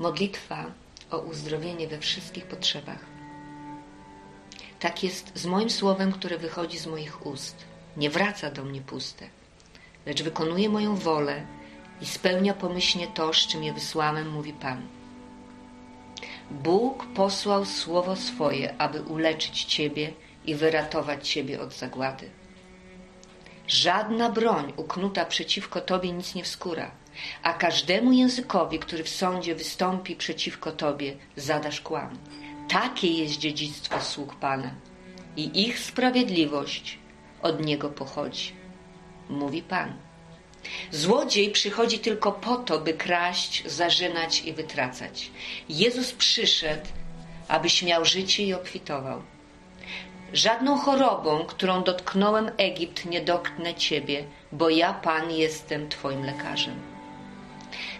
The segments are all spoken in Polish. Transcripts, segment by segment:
Modlitwa o uzdrowienie we wszystkich potrzebach. Tak jest z moim słowem, które wychodzi z moich ust. Nie wraca do mnie puste, lecz wykonuje moją wolę i spełnia pomyślnie to, z czym je wysłałem, mówi Pan. Bóg posłał słowo swoje, aby uleczyć Ciebie i wyratować Ciebie od zagłady. Żadna broń uknuta przeciwko Tobie nic nie wskóra, a każdemu językowi, który w sądzie wystąpi przeciwko Tobie, zadasz kłam. Takie jest dziedzictwo sług Pana i ich sprawiedliwość od Niego pochodzi. Mówi Pan. Złodziej przychodzi tylko po to, by kraść, zarzynać i wytracać. Jezus przyszedł, abyś miał życie i obfitował. Żadną chorobą, którą dotknąłem Egipt, nie dotknę Ciebie, bo ja, Pan, jestem Twoim lekarzem.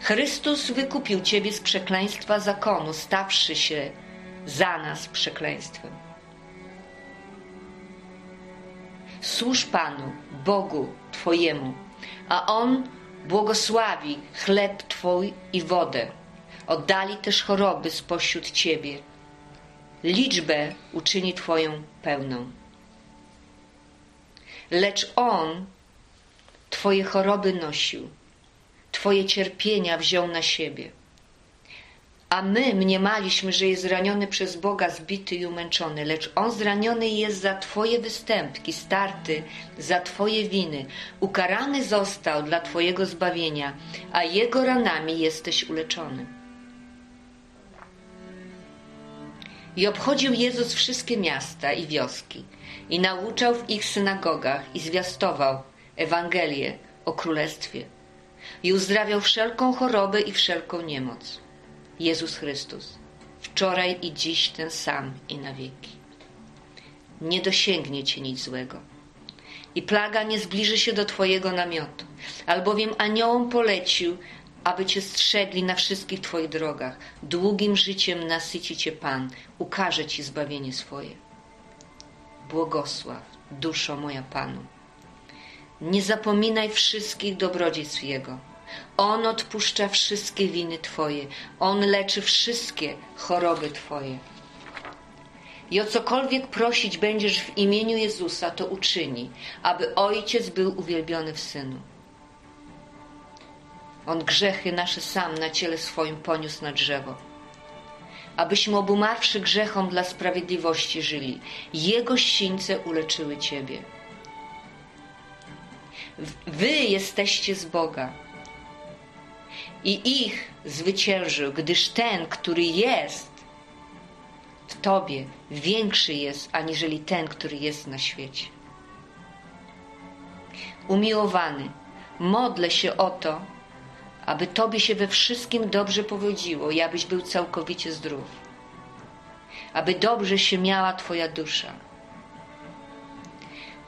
Chrystus wykupił Ciebie z przekleństwa zakonu, stawszy się za nas przekleństwem. Służ Panu, Bogu Twojemu, a On błogosławi chleb Twój i wodę. Oddali też choroby spośród Ciebie. Liczbę uczyni Twoją pełną. Lecz On Twoje choroby nosił, Twoje cierpienia wziął na siebie. A my mniemaliśmy, że jest zraniony przez Boga, zbity i umęczony, lecz On zraniony jest za Twoje występki, starty za Twoje winy. Ukarany został dla Twojego zbawienia, a Jego ranami jesteś uleczony. I obchodził Jezus wszystkie miasta i wioski, i nauczał w ich synagogach, i zwiastował Ewangelię o Królestwie, i uzdrawiał wszelką chorobę i wszelką niemoc. Jezus Chrystus, wczoraj i dziś ten sam i na wieki. Nie dosięgnie cię nic złego. I plaga nie zbliży się do twojego namiotu, albowiem aniołom polecił, aby cię strzegli na wszystkich twoich drogach. Długim życiem nasyci cię Pan, ukaże ci zbawienie swoje. Błogosław, duszo moja Panu. Nie zapominaj wszystkich dobrodziejstw Jego on odpuszcza wszystkie winy Twoje. On leczy wszystkie choroby Twoje. I o cokolwiek prosić będziesz w imieniu Jezusa, to uczyni, aby Ojciec był uwielbiony w Synu. On grzechy nasze sam na ciele swoim poniósł na drzewo, abyśmy obumarwszy grzechom dla sprawiedliwości żyli. Jego sińce uleczyły Ciebie. Wy jesteście z Boga i ich zwyciężył, gdyż ten, który jest w Tobie, większy jest, aniżeli ten, który jest na świecie. Umiłowany, modlę się o to, aby Tobie się we wszystkim dobrze powodziło i abyś był całkowicie zdrów. Aby dobrze się miała Twoja dusza.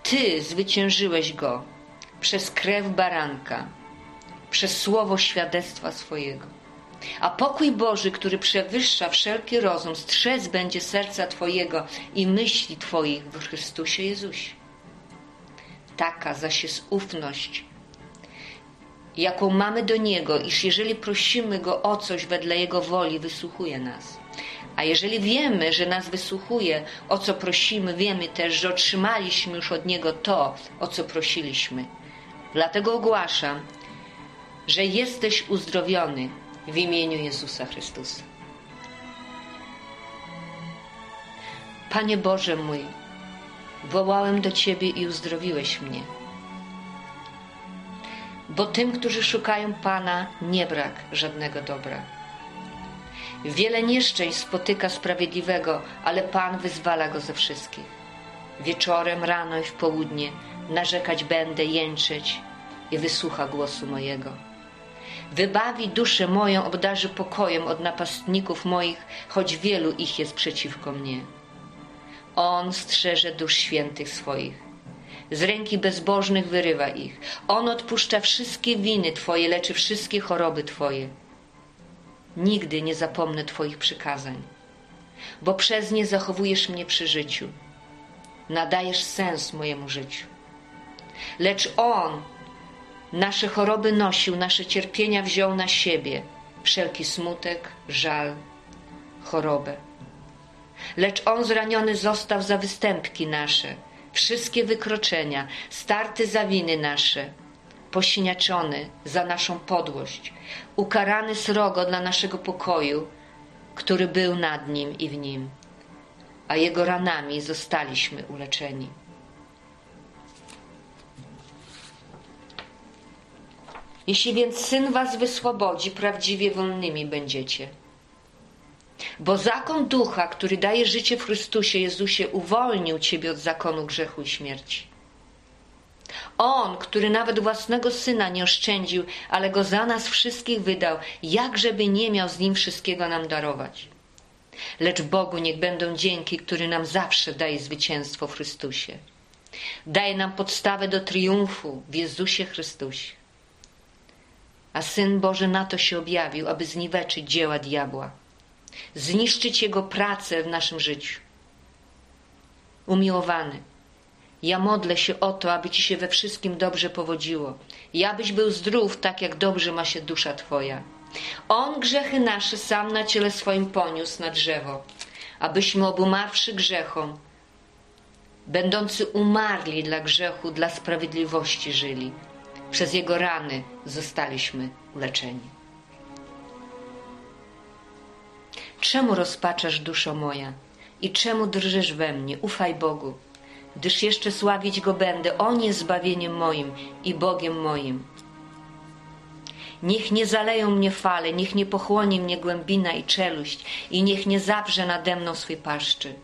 Ty zwyciężyłeś go przez krew baranka przez słowo świadectwa swojego. A pokój Boży, który przewyższa wszelki rozum, strzec będzie serca Twojego i myśli Twoich w Chrystusie Jezusie. Taka zaś jest ufność, jaką mamy do Niego, iż jeżeli prosimy Go o coś wedle Jego woli, wysłuchuje nas. A jeżeli wiemy, że nas wysłuchuje, o co prosimy, wiemy też, że otrzymaliśmy już od Niego to, o co prosiliśmy. Dlatego ogłaszam, że jesteś uzdrowiony w imieniu Jezusa Chrystusa. Panie Boże mój, wołałem do Ciebie i uzdrowiłeś mnie. Bo tym, którzy szukają Pana, nie brak żadnego dobra. Wiele nieszczęść spotyka sprawiedliwego, ale Pan wyzwala go ze wszystkich. Wieczorem, rano i w południe narzekać będę, jęczeć i wysłucha głosu mojego. Wybawi duszę moją, obdarzy pokojem od napastników moich, choć wielu ich jest przeciwko mnie. On strzeże dusz świętych swoich. Z ręki bezbożnych wyrywa ich. On odpuszcza wszystkie winy Twoje, leczy wszystkie choroby Twoje. Nigdy nie zapomnę Twoich przykazań, bo przez nie zachowujesz mnie przy życiu. Nadajesz sens mojemu życiu. Lecz On Nasze choroby nosił, nasze cierpienia wziął na siebie. wszelki smutek, żal, chorobę. Lecz On zraniony został za występki nasze, wszystkie wykroczenia, starty za winy nasze, posiniaczony za naszą podłość, ukarany srogo dla naszego pokoju, który był nad Nim i w Nim, a Jego ranami zostaliśmy uleczeni. Jeśli więc Syn was wyswobodzi, prawdziwie wolnymi będziecie. Bo zakon ducha, który daje życie w Chrystusie Jezusie, uwolnił ciebie od zakonu grzechu i śmierci. On, który nawet własnego syna nie oszczędził, ale go za nas wszystkich wydał, jakżeby nie miał z nim wszystkiego nam darować. Lecz Bogu niech będą dzięki, który nam zawsze daje zwycięstwo w Chrystusie. Daje nam podstawę do triumfu w Jezusie Chrystusie. A Syn Boży na to się objawił, aby zniweczyć dzieła diabła, zniszczyć jego pracę w naszym życiu. Umiłowany, ja modlę się o to, aby Ci się we wszystkim dobrze powodziło. Ja byś był zdrów, tak jak dobrze ma się dusza Twoja. On grzechy nasze sam na ciele swoim poniósł na drzewo, abyśmy obumarwszy grzechom, będący umarli dla grzechu, dla sprawiedliwości żyli. Przez Jego rany zostaliśmy uleczeni. Czemu rozpaczasz duszo moja i czemu drżysz we mnie? Ufaj Bogu, gdyż jeszcze sławić Go będę. On jest zbawieniem moim i Bogiem moim. Niech nie zaleją mnie fale, niech nie pochłonie mnie głębina i czeluść i niech nie zawrze nade mną swej paszczy.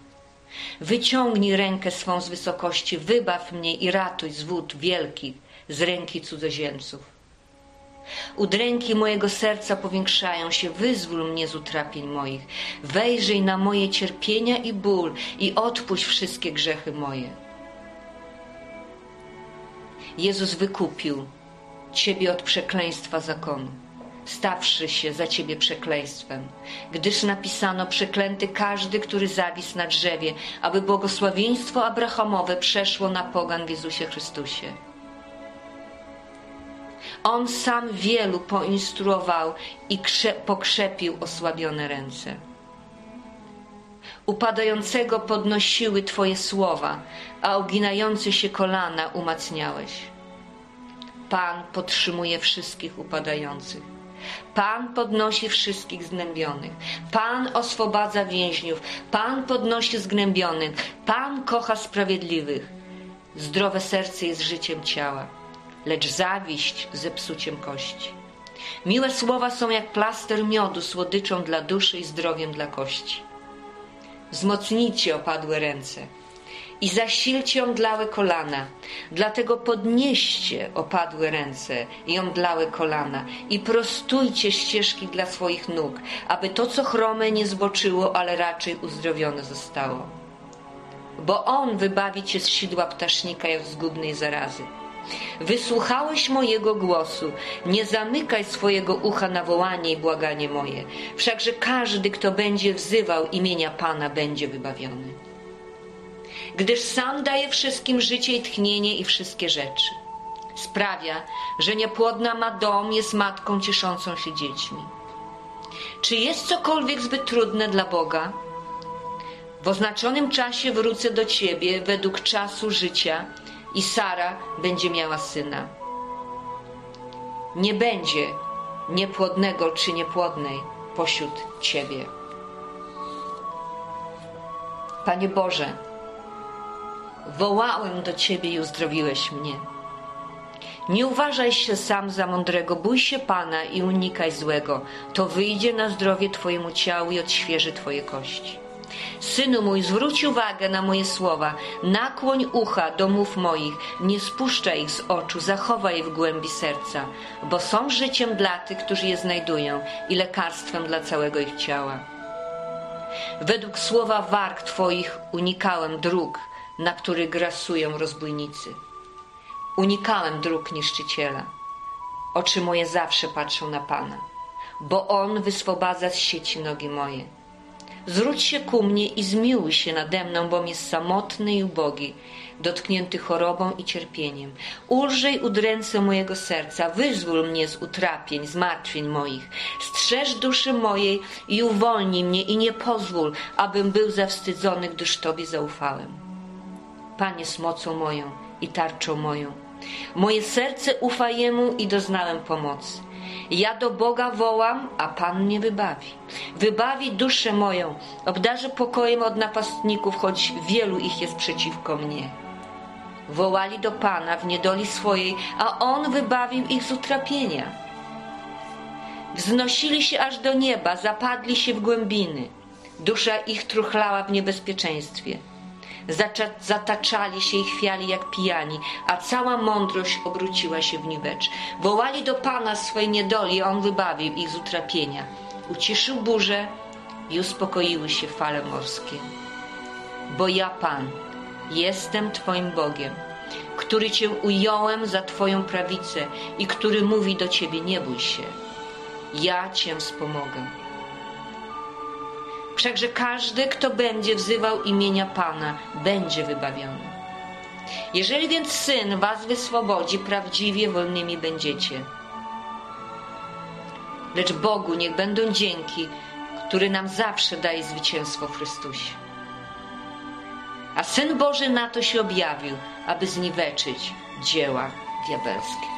Wyciągnij rękę swą z wysokości, wybaw mnie i ratuj z wód wielkich, z ręki cudzoziemców. Udręki mojego serca powiększają się, wyzwól mnie z utrapień moich. Wejrzyj na moje cierpienia i ból i odpuść wszystkie grzechy moje. Jezus wykupił Ciebie od przekleństwa zakonu, stawszy się za Ciebie przekleństwem, gdyż napisano przeklęty każdy, który zawisł na drzewie, aby błogosławieństwo Abrahamowe przeszło na pogan w Jezusie Chrystusie. On sam wielu poinstruował i pokrzepił osłabione ręce. Upadającego podnosiły Twoje słowa, a uginające się kolana umacniałeś. Pan podtrzymuje wszystkich upadających. Pan podnosi wszystkich znębionych. Pan oswobadza więźniów. Pan podnosi zgnębionych. Pan kocha sprawiedliwych. Zdrowe serce jest życiem ciała lecz zawiść zepsuciem kości. Miłe słowa są jak plaster miodu, słodyczą dla duszy i zdrowiem dla kości. Wzmocnijcie opadłe ręce i zasilcie omdlałe kolana. Dlatego podnieście opadłe ręce i omdlałe kolana i prostujcie ścieżki dla swoich nóg, aby to, co chrome, nie zboczyło, ale raczej uzdrowione zostało. Bo On wybawi cię z sidła ptasznika od zgubnej zarazy Wysłuchałeś mojego głosu, nie zamykaj swojego ucha na wołanie i błaganie moje, wszakże każdy, kto będzie wzywał imienia Pana, będzie wybawiony. Gdyż sam daje wszystkim życie i tchnienie i wszystkie rzeczy. Sprawia, że niepłodna ma dom, jest matką cieszącą się dziećmi. Czy jest cokolwiek zbyt trudne dla Boga? W oznaczonym czasie wrócę do Ciebie według czasu życia i Sara będzie miała syna. Nie będzie niepłodnego czy niepłodnej pośród Ciebie. Panie Boże, wołałem do Ciebie i uzdrowiłeś mnie. Nie uważaj się sam za mądrego, bój się Pana i unikaj złego. To wyjdzie na zdrowie Twojemu ciału i odświeży Twoje kości. Synu mój, zwróć uwagę na moje słowa, nakłoń ucha do mów moich, nie spuszczaj ich z oczu, zachowaj je w głębi serca, bo są życiem dla tych, którzy je znajdują i lekarstwem dla całego ich ciała. Według słowa warg Twoich unikałem dróg, na których grasują rozbójnicy. Unikałem dróg niszczyciela. Oczy moje zawsze patrzą na Pana, bo On wyswobadza z sieci nogi moje. Zwróć się ku mnie i zmiłuj się nade mną, bom jest samotny i ubogi, dotknięty chorobą i cierpieniem. Ulżyj udręce mojego serca, wyzwól mnie z utrapień, zmartwień moich. Strzeż duszy mojej i uwolnij mnie i nie pozwól, abym był zawstydzony, gdyż Tobie zaufałem. Panie z mocą moją i tarczą moją. Moje serce ufa Jemu i doznałem pomocy. Ja do Boga wołam, a Pan mnie wybawi. Wybawi duszę moją, obdarzy pokojem od napastników, choć wielu ich jest przeciwko mnie. Wołali do Pana w niedoli swojej, a On wybawił ich z utrapienia. Wznosili się aż do nieba, zapadli się w głębiny. Dusza ich truchlała w niebezpieczeństwie. Zataczali się i chwiali jak pijani, a cała mądrość obróciła się w niwecz. Wołali do Pana swojej niedoli, a On wybawił ich z utrapienia. Uciszył burzę i uspokoiły się fale morskie. Bo ja, Pan, jestem Twoim Bogiem, który Cię ująłem za Twoją prawicę i który mówi do Ciebie, nie bój się, ja Cię wspomogę. Wszakże każdy, kto będzie wzywał imienia Pana, będzie wybawiony. Jeżeli więc Syn was wyswobodzi, prawdziwie wolnymi będziecie. Lecz Bogu niech będą dzięki, który nam zawsze daje zwycięstwo w Chrystusie. A Syn Boży na to się objawił, aby zniweczyć dzieła diabelskie.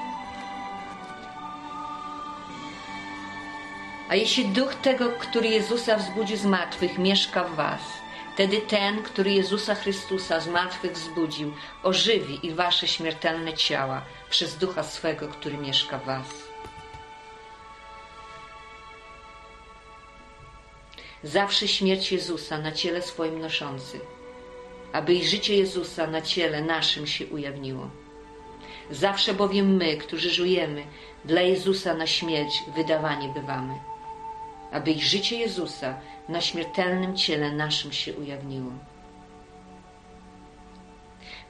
A jeśli duch tego, który Jezusa wzbudził z martwych, mieszka w was, wtedy ten, który Jezusa Chrystusa z martwych wzbudził, ożywi i wasze śmiertelne ciała przez ducha swego, który mieszka w was. Zawsze śmierć Jezusa na ciele swoim noszący, aby i życie Jezusa na ciele naszym się ujawniło. Zawsze bowiem my, którzy żyjemy, dla Jezusa na śmierć wydawani bywamy aby ich życie Jezusa na śmiertelnym ciele naszym się ujawniło.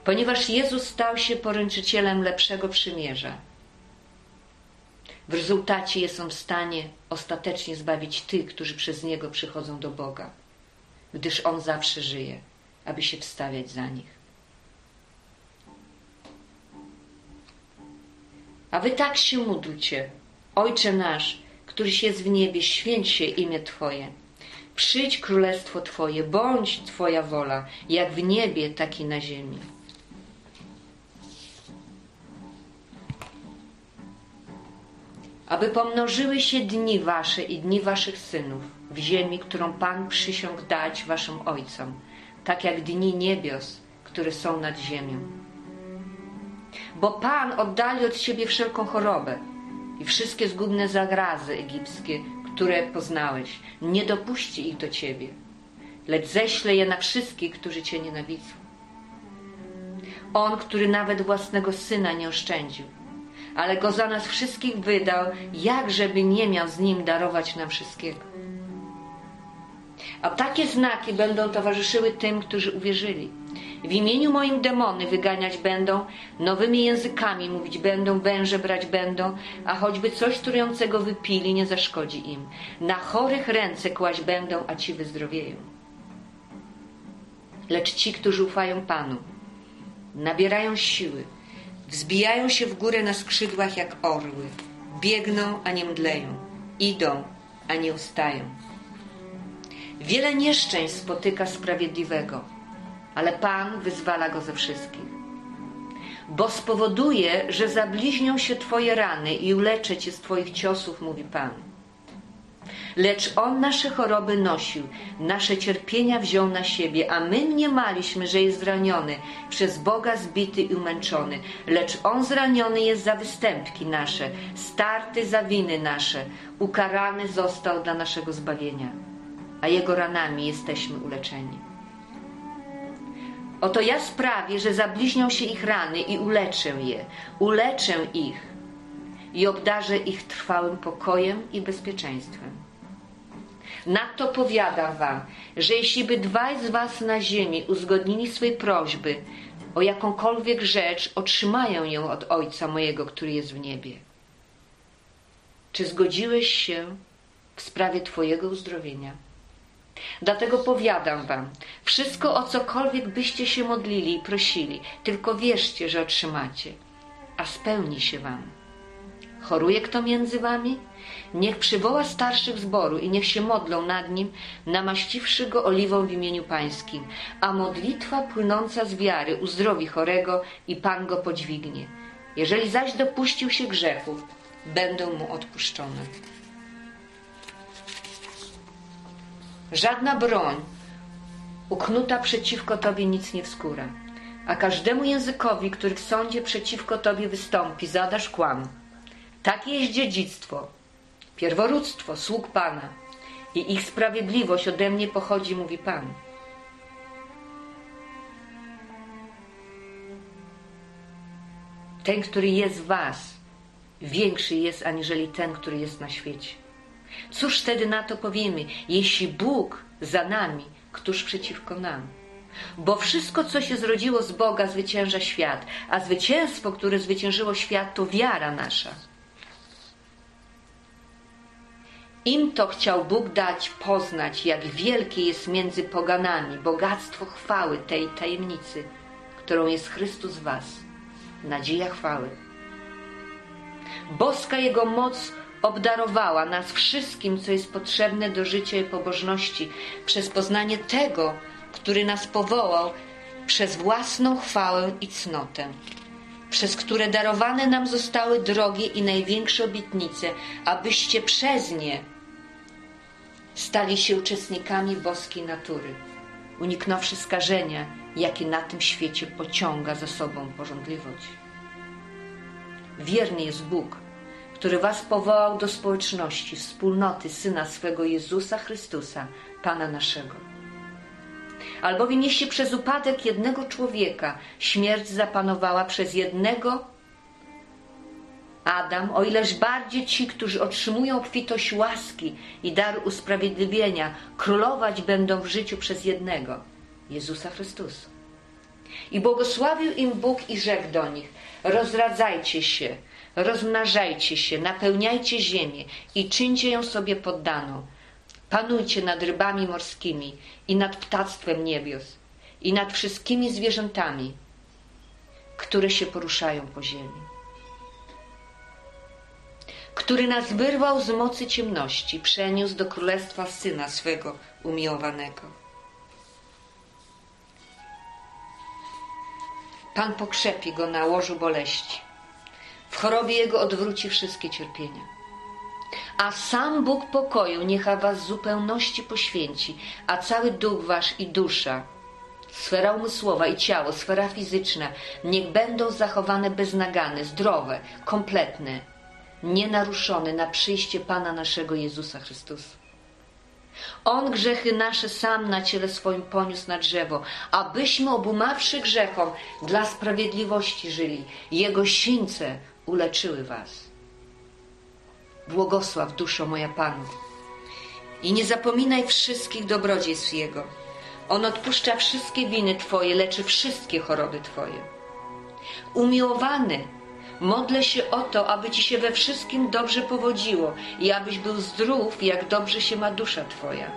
Ponieważ Jezus stał się poręczycielem lepszego przymierza, w rezultacie jest On w stanie ostatecznie zbawić tych, którzy przez Niego przychodzą do Boga, gdyż On zawsze żyje, aby się wstawiać za nich. A wy tak się módlcie, Ojcze nasz, któryś jest w niebie, święć się imię Twoje. Przyjdź królestwo Twoje, bądź Twoja wola, jak w niebie, tak i na ziemi. Aby pomnożyły się dni Wasze i dni Waszych synów w ziemi, którą Pan przysiągł dać Waszym ojcom, tak jak dni niebios, które są nad ziemią. Bo Pan oddali od siebie wszelką chorobę, i wszystkie zgubne zagrazy egipskie, które poznałeś. Nie dopuści ich do ciebie, lecz ześle je na wszystkich, którzy cię nienawidzą. On, który nawet własnego syna nie oszczędził, ale go za nas wszystkich wydał, jak żeby nie miał z nim darować nam wszystkiego. A takie znaki będą towarzyszyły tym, którzy uwierzyli. W imieniu moim demony wyganiać będą, nowymi językami mówić będą, węże brać będą, a choćby coś trującego wypili, nie zaszkodzi im. Na chorych ręce kłaść będą, a ci wyzdrowieją. Lecz ci, którzy ufają Panu, nabierają siły, wzbijają się w górę na skrzydłach jak orły, biegną, a nie mdleją, idą, a nie ustają. Wiele nieszczęść spotyka sprawiedliwego, ale Pan wyzwala go ze wszystkich. Bo spowoduje, że zabliźnią się Twoje rany i uleczę Cię z Twoich ciosów, mówi Pan. Lecz On nasze choroby nosił, nasze cierpienia wziął na siebie, a my mniemaliśmy, że jest zraniony, przez Boga zbity i umęczony. Lecz On zraniony jest za występki nasze, starty za winy nasze, ukarany został dla naszego zbawienia, a Jego ranami jesteśmy uleczeni. Oto ja sprawię, że zabliźnią się ich rany i uleczę je, uleczę ich i obdarzę ich trwałym pokojem i bezpieczeństwem. Nadto powiadam wam, że jeśli by dwaj z was na ziemi uzgodnili swej prośby o jakąkolwiek rzecz, otrzymają ją od Ojca mojego, który jest w niebie. Czy zgodziłeś się w sprawie Twojego uzdrowienia? Dlatego powiadam wam, wszystko o cokolwiek byście się modlili i prosili, tylko wierzcie, że otrzymacie, a spełni się wam. Choruje kto między wami? Niech przywoła starszych zboru i niech się modlą nad nim, namaściwszy go oliwą w imieniu pańskim, a modlitwa płynąca z wiary uzdrowi chorego i Pan go podźwignie. Jeżeli zaś dopuścił się grzechów, będą mu odpuszczone. Żadna broń uknuta przeciwko Tobie nic nie wskóra, a każdemu językowi, który w sądzie przeciwko Tobie wystąpi, zadasz kłam. Takie jest dziedzictwo, pierworództwo sług Pana i ich sprawiedliwość ode mnie pochodzi, mówi Pan. Ten, który jest w Was, większy jest aniżeli ten, który jest na świecie. Cóż wtedy na to powiemy, jeśli Bóg za nami, któż przeciwko nam? Bo wszystko, co się zrodziło z Boga, zwycięża świat, a zwycięstwo, które zwyciężyło świat, to wiara nasza. Im to chciał Bóg dać poznać, jak wielkie jest między poganami bogactwo chwały tej tajemnicy, którą jest Chrystus Was, nadzieja chwały. Boska Jego moc obdarowała nas wszystkim, co jest potrzebne do życia i pobożności, przez poznanie tego, który nas powołał przez własną chwałę i cnotę, przez które darowane nam zostały drogie i największe obietnice, abyście przez nie stali się uczestnikami boskiej natury, uniknąwszy skażenia, jakie na tym świecie pociąga za sobą porządliwość. Wierny jest Bóg, który was powołał do społeczności, wspólnoty Syna swego Jezusa Chrystusa, Pana naszego. Albowiem jeśli przez upadek jednego człowieka śmierć zapanowała przez jednego Adam, o ileż bardziej ci, którzy otrzymują obfitość łaski i dar usprawiedliwienia, królować będą w życiu przez jednego, Jezusa Chrystusa. I błogosławił im Bóg i rzekł do nich: Rozradzajcie się, rozmnażajcie się, napełniajcie ziemię i czyńcie ją sobie poddaną. Panujcie nad rybami morskimi i nad ptactwem niebios i nad wszystkimi zwierzętami, które się poruszają po ziemi. Który nas wyrwał z mocy ciemności, przeniósł do królestwa syna swego umiłowanego. Pan pokrzepi go na łożu boleści w chorobie Jego odwróci wszystkie cierpienia. A sam Bóg pokoju niech was w zupełności poświęci, a cały duch wasz i dusza, sfera umysłowa i ciało, sfera fizyczna, niech będą zachowane beznagane, zdrowe, kompletne, nienaruszone na przyjście Pana naszego Jezusa Chrystusa. On grzechy nasze sam na ciele swoim poniósł na drzewo, abyśmy obumawszy grzechom dla sprawiedliwości żyli. Jego sińce uleczyły was. Błogosław duszo moja Panu. I nie zapominaj wszystkich dobrodziejstw Jego. On odpuszcza wszystkie winy Twoje, leczy wszystkie choroby Twoje. Umiłowany, modlę się o to, aby Ci się we wszystkim dobrze powodziło i abyś był zdrów, jak dobrze się ma dusza Twoja.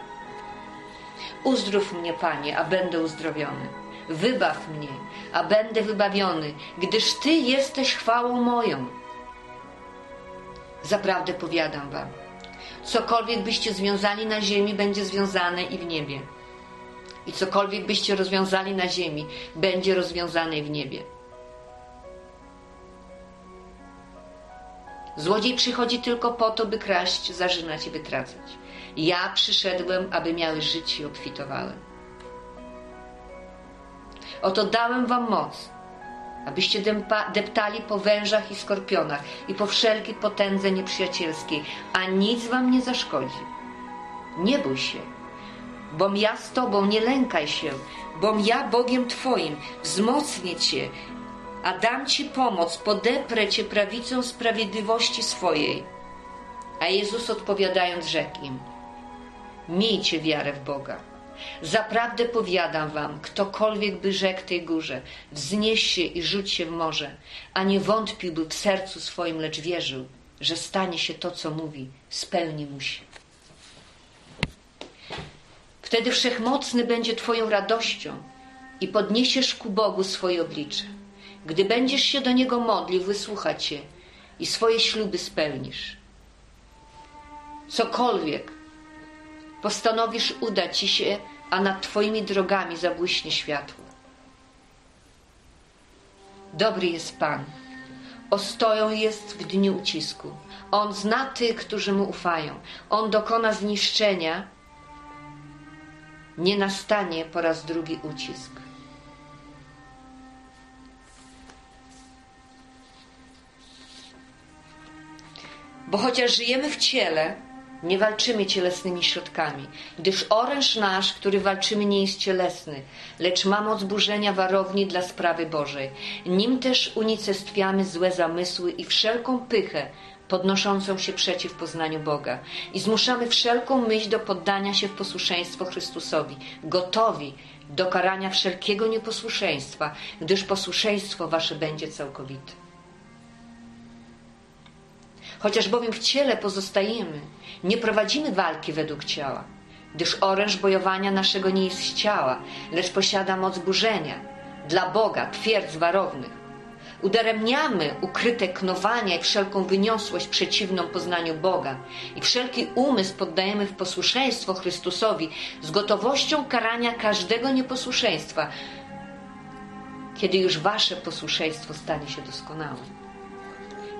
Uzdrów mnie, Panie, a będę uzdrowiony Wybaw mnie, a będę wybawiony, gdyż Ty jesteś chwałą moją. Zaprawdę powiadam Wam, cokolwiek byście związali na ziemi, będzie związane i w niebie. I cokolwiek byście rozwiązali na ziemi, będzie rozwiązane i w niebie. Złodziej przychodzi tylko po to, by kraść, zarzynać i wytracać. Ja przyszedłem, aby miały życie i obfitowałem. Oto dałem wam moc, abyście deptali po wężach i skorpionach i po wszelkiej potędze nieprzyjacielskiej, a nic wam nie zaszkodzi. Nie bój się, bom ja z tobą, nie lękaj się, bom ja Bogiem twoim, wzmocnię cię, a dam ci pomoc, podeprę cię prawicą sprawiedliwości swojej. A Jezus odpowiadając rzekł im, miejcie wiarę w Boga. Zaprawdę powiadam wam, ktokolwiek by rzekł tej górze, wznieś się i rzuć się w morze, a nie wątpiłby w sercu swoim, lecz wierzył, że stanie się to, co mówi, spełni mu się. Wtedy Wszechmocny będzie Twoją radością i podniesiesz ku Bogu swoje oblicze. Gdy będziesz się do Niego modlił, wysłucha Cię i swoje śluby spełnisz. Cokolwiek postanowisz udać Ci się, a nad Twoimi drogami zabłyśnie światło. Dobry jest Pan, ostoją jest w dniu ucisku. On zna tych, którzy Mu ufają. On dokona zniszczenia. Nie nastanie po raz drugi ucisk. Bo chociaż żyjemy w ciele, nie walczymy cielesnymi środkami, gdyż oręż nasz, który walczymy, nie jest cielesny, lecz ma moc burzenia warowni dla sprawy Bożej. Nim też unicestwiamy złe zamysły i wszelką pychę, podnoszącą się przeciw poznaniu Boga i zmuszamy wszelką myśl do poddania się w posłuszeństwo Chrystusowi, gotowi do karania wszelkiego nieposłuszeństwa, gdyż posłuszeństwo wasze będzie całkowite. Chociaż bowiem w ciele pozostajemy, nie prowadzimy walki według ciała, gdyż oręż bojowania naszego nie jest z ciała, lecz posiada moc burzenia dla Boga, twierdz warownych. Udaremniamy ukryte knowania i wszelką wyniosłość przeciwną poznaniu Boga i wszelki umysł poddajemy w posłuszeństwo Chrystusowi z gotowością karania każdego nieposłuszeństwa, kiedy już wasze posłuszeństwo stanie się doskonałe.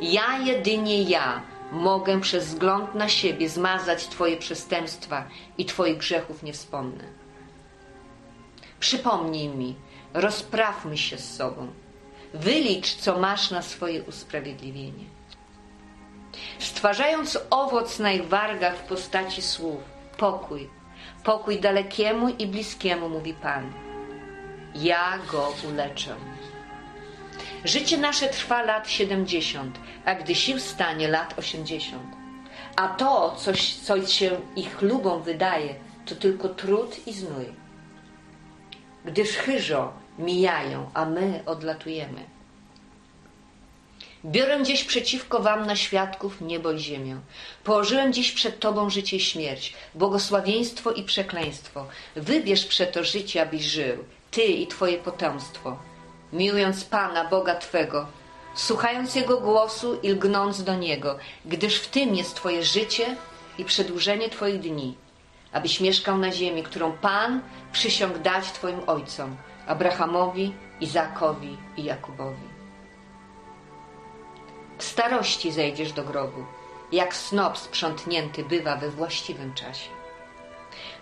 Ja jedynie ja mogę przez wzgląd na siebie zmazać Twoje przestępstwa i Twoich grzechów nie wspomnę. Przypomnij mi, rozprawmy się z sobą. Wylicz, co masz na swoje usprawiedliwienie. Stwarzając owoc na ich wargach w postaci słów, pokój, pokój dalekiemu i bliskiemu, mówi Pan. Ja go uleczę. Życie nasze trwa lat 70, a gdy sił stanie lat 80. A to, coś, co się ich lubą wydaje, to tylko trud i znój. Gdyż chyżo mijają, a my odlatujemy. Biorę dziś przeciwko wam na świadków niebo i ziemię. Położyłem dziś przed tobą życie i śmierć, błogosławieństwo i przekleństwo. Wybierz przeto życie, abyś żył, ty i twoje potomstwo miłując Pana, Boga Twego, słuchając Jego głosu i lgnąc do Niego, gdyż w tym jest Twoje życie i przedłużenie Twoich dni, abyś mieszkał na ziemi, którą Pan przysiągł dać Twoim ojcom, Abrahamowi, Izakowi i Jakubowi. W starości zejdziesz do grobu, jak snop sprzątnięty bywa we właściwym czasie.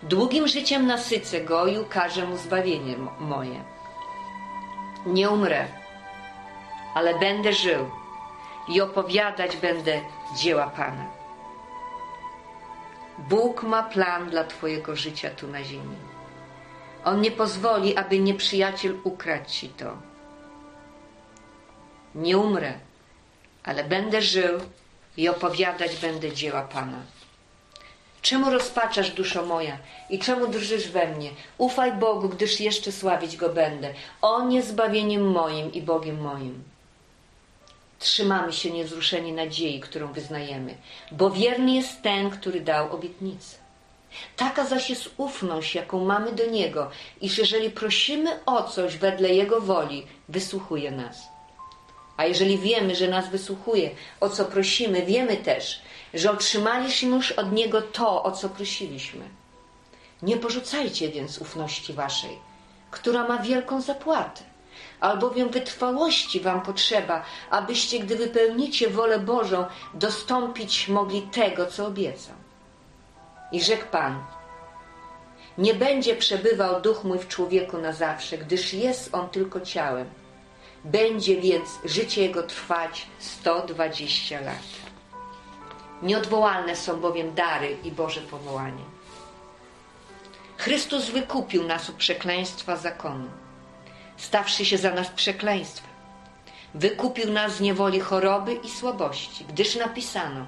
Długim życiem nasycę go i ukażę mu zbawienie moje nie umrę, ale będę żył i opowiadać będę dzieła Pana. Bóg ma plan dla Twojego życia tu na ziemi. On nie pozwoli, aby nieprzyjaciel ukradł Ci to. Nie umrę, ale będę żył i opowiadać będę dzieła Pana. Czemu rozpaczasz, duszo moja, i czemu drżysz we mnie? Ufaj Bogu, gdyż jeszcze sławić Go będę. On jest zbawieniem moim i Bogiem moim. Trzymamy się niewzruszeni nadziei, którą wyznajemy, bo wierny jest ten, który dał obietnicę. Taka zaś jest ufność, jaką mamy do Niego, iż jeżeli prosimy o coś wedle Jego woli, wysłuchuje nas. A jeżeli wiemy, że nas wysłuchuje, o co prosimy, wiemy też, że otrzymaliśmy już od Niego to, o co prosiliśmy. Nie porzucajcie więc ufności waszej, która ma wielką zapłatę, albowiem wytrwałości wam potrzeba, abyście, gdy wypełnicie wolę Bożą, dostąpić mogli tego, co obiecał. I rzekł Pan, nie będzie przebywał duch mój w człowieku na zawsze, gdyż jest on tylko ciałem. Będzie więc życie jego trwać 120 lat. Nieodwołalne są bowiem dary i Boże powołanie. Chrystus wykupił nas od przekleństwa zakonu, stawszy się za nas przekleństwem. Wykupił nas z niewoli choroby i słabości, gdyż napisano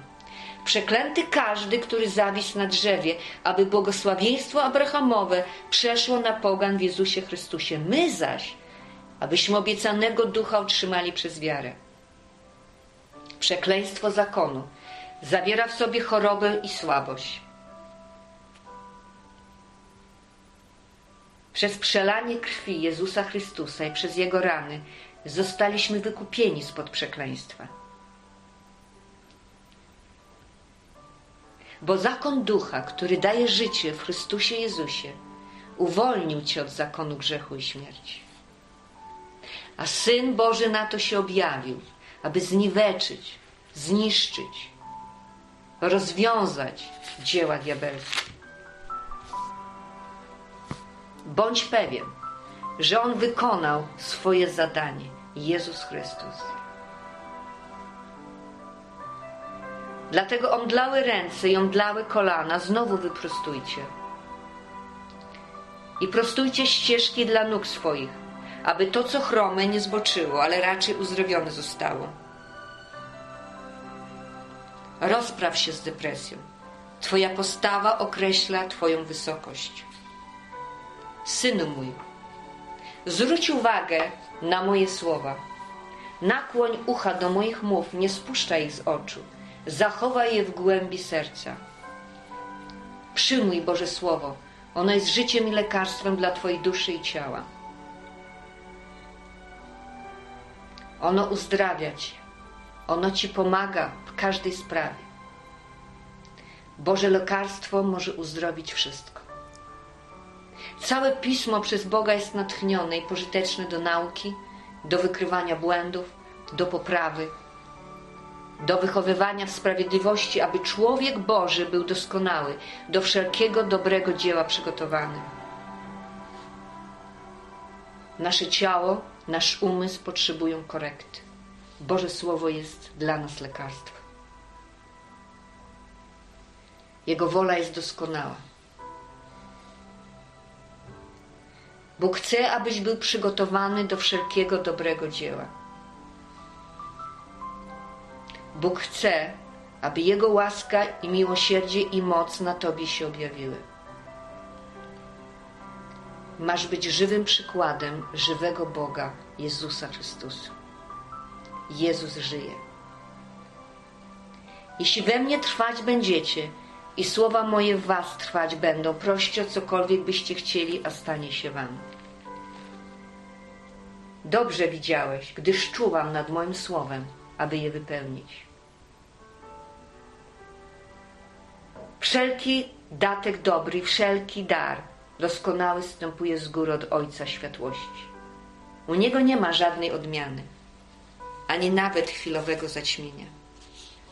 Przeklęty każdy, który zawisł na drzewie, aby błogosławieństwo Abrahamowe przeszło na pogan w Jezusie Chrystusie. My zaś, abyśmy obiecanego ducha otrzymali przez wiarę. Przekleństwo zakonu zawiera w sobie chorobę i słabość. Przez przelanie krwi Jezusa Chrystusa i przez Jego rany zostaliśmy wykupieni spod przekleństwa. Bo zakon ducha, który daje życie w Chrystusie Jezusie, uwolnił cię od zakonu grzechu i śmierci. A Syn Boży na to się objawił, aby zniweczyć, zniszczyć, rozwiązać dzieła diabelskie. Bądź pewien, że On wykonał swoje zadanie. Jezus Chrystus. Dlatego omdlałe ręce i omdlałe kolana znowu wyprostujcie. I prostujcie ścieżki dla nóg swoich, aby to, co chrome, nie zboczyło, ale raczej uzdrowione zostało. Rozpraw się z depresją. Twoja postawa określa Twoją wysokość. Synu mój, zwróć uwagę na moje słowa. Nakłoń ucha do moich mów, nie spuszczaj ich z oczu. Zachowaj je w głębi serca. Przyjmuj Boże Słowo. Ono jest życiem i lekarstwem dla Twojej duszy i ciała. Ono uzdrawia Cię. Ono Ci pomaga w każdej sprawie. Boże lekarstwo może uzdrowić wszystko. Całe pismo przez Boga jest natchnione i pożyteczne do nauki, do wykrywania błędów, do poprawy, do wychowywania w sprawiedliwości, aby człowiek Boży był doskonały, do wszelkiego dobrego dzieła przygotowany. Nasze ciało, nasz umysł potrzebują korekty. Boże Słowo jest dla nas lekarstwem. Jego wola jest doskonała. Bóg chce, abyś był przygotowany do wszelkiego dobrego dzieła. Bóg chce, aby Jego łaska i miłosierdzie i moc na Tobie się objawiły. Masz być żywym przykładem żywego Boga, Jezusa Chrystusa. Jezus żyje. Jeśli we mnie trwać będziecie i słowa moje w was trwać będą, proście o cokolwiek byście chcieli, a stanie się wam. Dobrze widziałeś, gdyż czuwam nad moim słowem, aby je wypełnić. Wszelki datek dobry, wszelki dar doskonały wstępuje z góry od Ojca Światłości. U Niego nie ma żadnej odmiany, ani nawet chwilowego zaćmienia.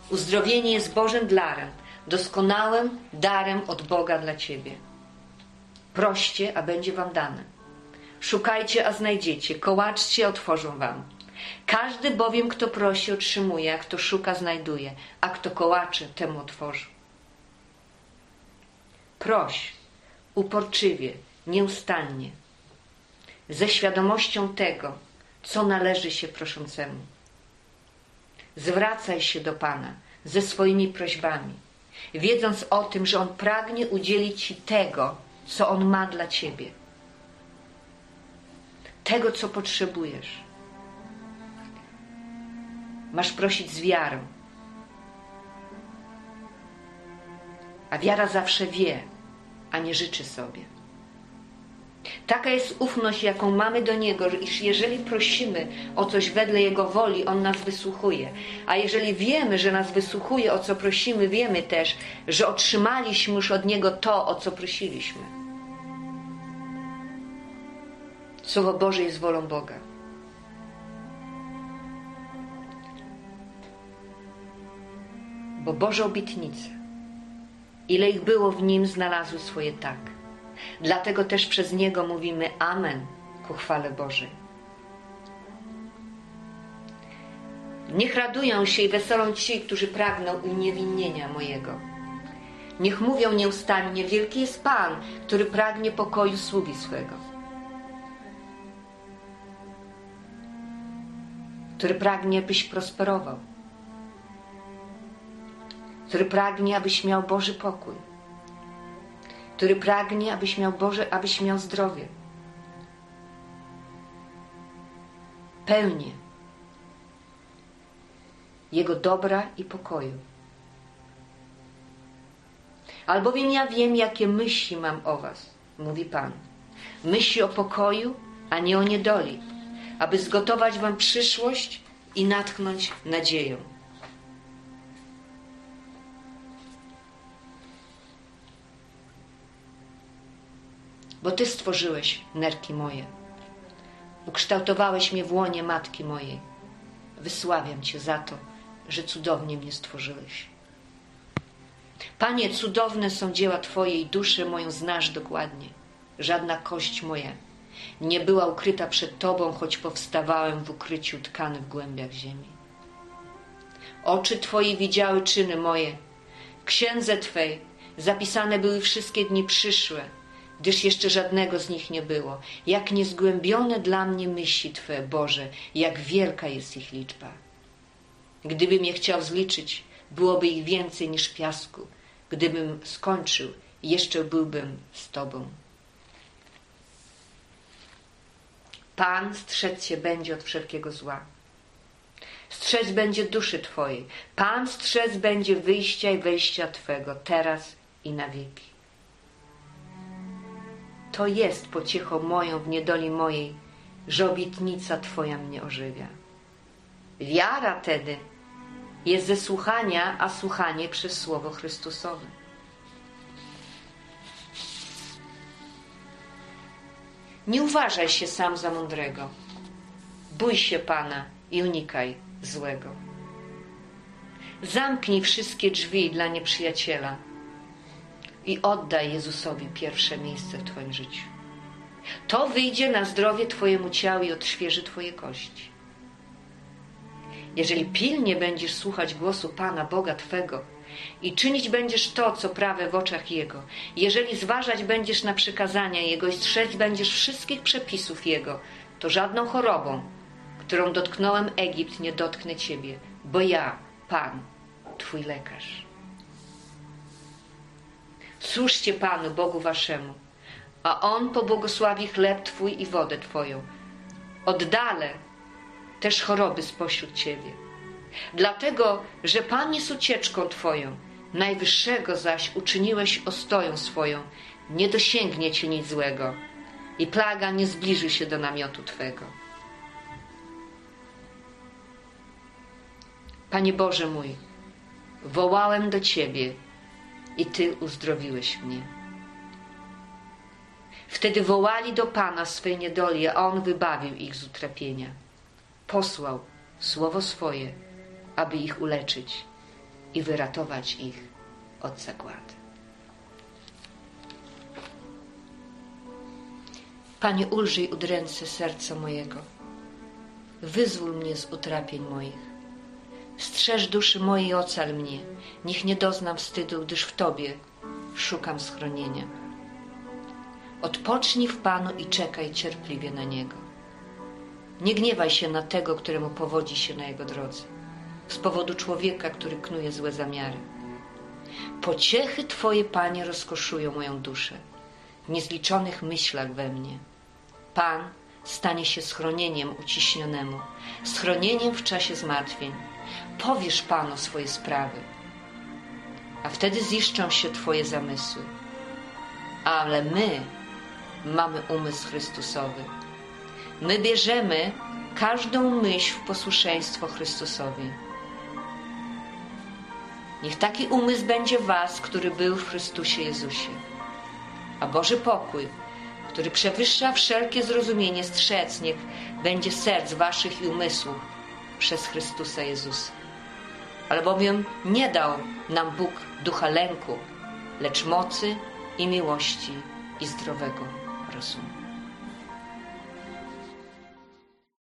Uzdrowienie jest Bożym darem, doskonałym darem od Boga dla Ciebie. Proście, a będzie Wam dane. Szukajcie, a znajdziecie. Kołaczcie, otworzą Wam. Każdy bowiem, kto prosi, otrzymuje, a kto szuka, znajduje, a kto kołacze, temu otworzy. Proś, uporczywie, nieustannie, ze świadomością tego, co należy się proszącemu. Zwracaj się do Pana ze swoimi prośbami, wiedząc o tym, że On pragnie udzielić Ci tego, co On ma dla Ciebie. Tego, co potrzebujesz. Masz prosić z wiarą. A wiara zawsze wie, a nie życzy sobie. Taka jest ufność, jaką mamy do Niego, iż jeżeli prosimy o coś wedle Jego woli, On nas wysłuchuje. A jeżeli wiemy, że nas wysłuchuje, o co prosimy, wiemy też, że otrzymaliśmy już od Niego to, o co prosiliśmy. Słowo Boże jest wolą Boga. Bo Boże obietnice, ile ich było w Nim, znalazły swoje tak. Dlatego też przez Niego mówimy Amen ku chwale Bożej. Niech radują się i weselą ci, którzy pragną uniewinnienia mojego. Niech mówią nieustannie, wielki jest Pan, który pragnie pokoju sługi swego. Który pragnie, byś prosperował. Który pragnie, abyś miał Boży pokój który pragnie, abyś miał Boże, abyś miał zdrowie. Pełnię Jego dobra i pokoju. Albowiem ja wiem, jakie myśli mam o Was, mówi Pan. myśli o pokoju, a nie o niedoli, aby zgotować wam przyszłość i natchnąć nadzieją. Bo Ty stworzyłeś nerki moje. Ukształtowałeś mnie w łonie matki mojej. Wysławiam Cię za to, że cudownie mnie stworzyłeś. Panie, cudowne są dzieła Twojej duszy, moją znasz dokładnie. Żadna kość moja nie była ukryta przed Tobą, choć powstawałem w ukryciu tkany w głębiach ziemi. Oczy Twoje widziały czyny moje. Księdze Twej zapisane były wszystkie dni przyszłe, gdyż jeszcze żadnego z nich nie było. Jak niezgłębione dla mnie myśli Twe, Boże, jak wielka jest ich liczba. Gdybym je chciał zliczyć, byłoby ich więcej niż piasku. Gdybym skończył, jeszcze byłbym z Tobą. Pan strzec się będzie od wszelkiego zła. Strzec będzie duszy Twojej. Pan strzec będzie wyjścia i wejścia Twego, teraz i na wieki. To jest pociechą moją w niedoli mojej, że obietnica Twoja mnie ożywia. Wiara tedy jest ze słuchania, a słuchanie przez Słowo Chrystusowe. Nie uważaj się sam za mądrego. Bój się Pana i unikaj złego. Zamknij wszystkie drzwi dla nieprzyjaciela i oddaj Jezusowi pierwsze miejsce w Twoim życiu. To wyjdzie na zdrowie Twojemu ciału i odświeży Twoje kości. Jeżeli pilnie będziesz słuchać głosu Pana Boga Twego i czynić będziesz to, co prawe w oczach Jego, jeżeli zważać będziesz na przykazania Jego i strzec będziesz wszystkich przepisów Jego, to żadną chorobą, którą dotknąłem Egipt, nie dotknę Ciebie, bo ja, Pan, Twój lekarz. Służcie Panu, Bogu Waszemu, a On pobłogosławi chleb Twój i wodę Twoją. Oddalę też choroby spośród Ciebie. Dlatego, że Pan jest ucieczką Twoją, Najwyższego zaś uczyniłeś ostoją swoją, nie dosięgnie Cię nic złego i plaga nie zbliży się do namiotu Twego. Panie Boże mój, wołałem do Ciebie i Ty uzdrowiłeś mnie. Wtedy wołali do Pana swej niedoli, a On wybawił ich z utrapienia. Posłał słowo swoje, aby ich uleczyć i wyratować ich od zagłady. Panie, ulżyj udręce serca mojego. Wyzwól mnie z utrapień moich. Strzeż duszy mojej i ocal mnie. Niech nie doznam wstydu, gdyż w Tobie szukam schronienia. Odpocznij w Panu i czekaj cierpliwie na Niego. Nie gniewaj się na tego, któremu powodzi się na jego drodze, z powodu człowieka, który knuje złe zamiary. Pociechy Twoje, Panie, rozkoszują moją duszę, w niezliczonych myślach we mnie. Pan stanie się schronieniem uciśnionemu, schronieniem w czasie zmartwień. Powiesz Panu swoje sprawy, a wtedy ziszczą się Twoje zamysły. Ale my mamy umysł Chrystusowy My bierzemy każdą myśl w posłuszeństwo Chrystusowi. Niech taki umysł będzie Was, który był w Chrystusie Jezusie. A Boży pokój, który przewyższa wszelkie zrozumienie, strzec niech będzie serc Waszych i umysłów przez Chrystusa Jezusa. Albowiem nie dał nam Bóg ducha lęku, lecz mocy i miłości i zdrowego rozumu.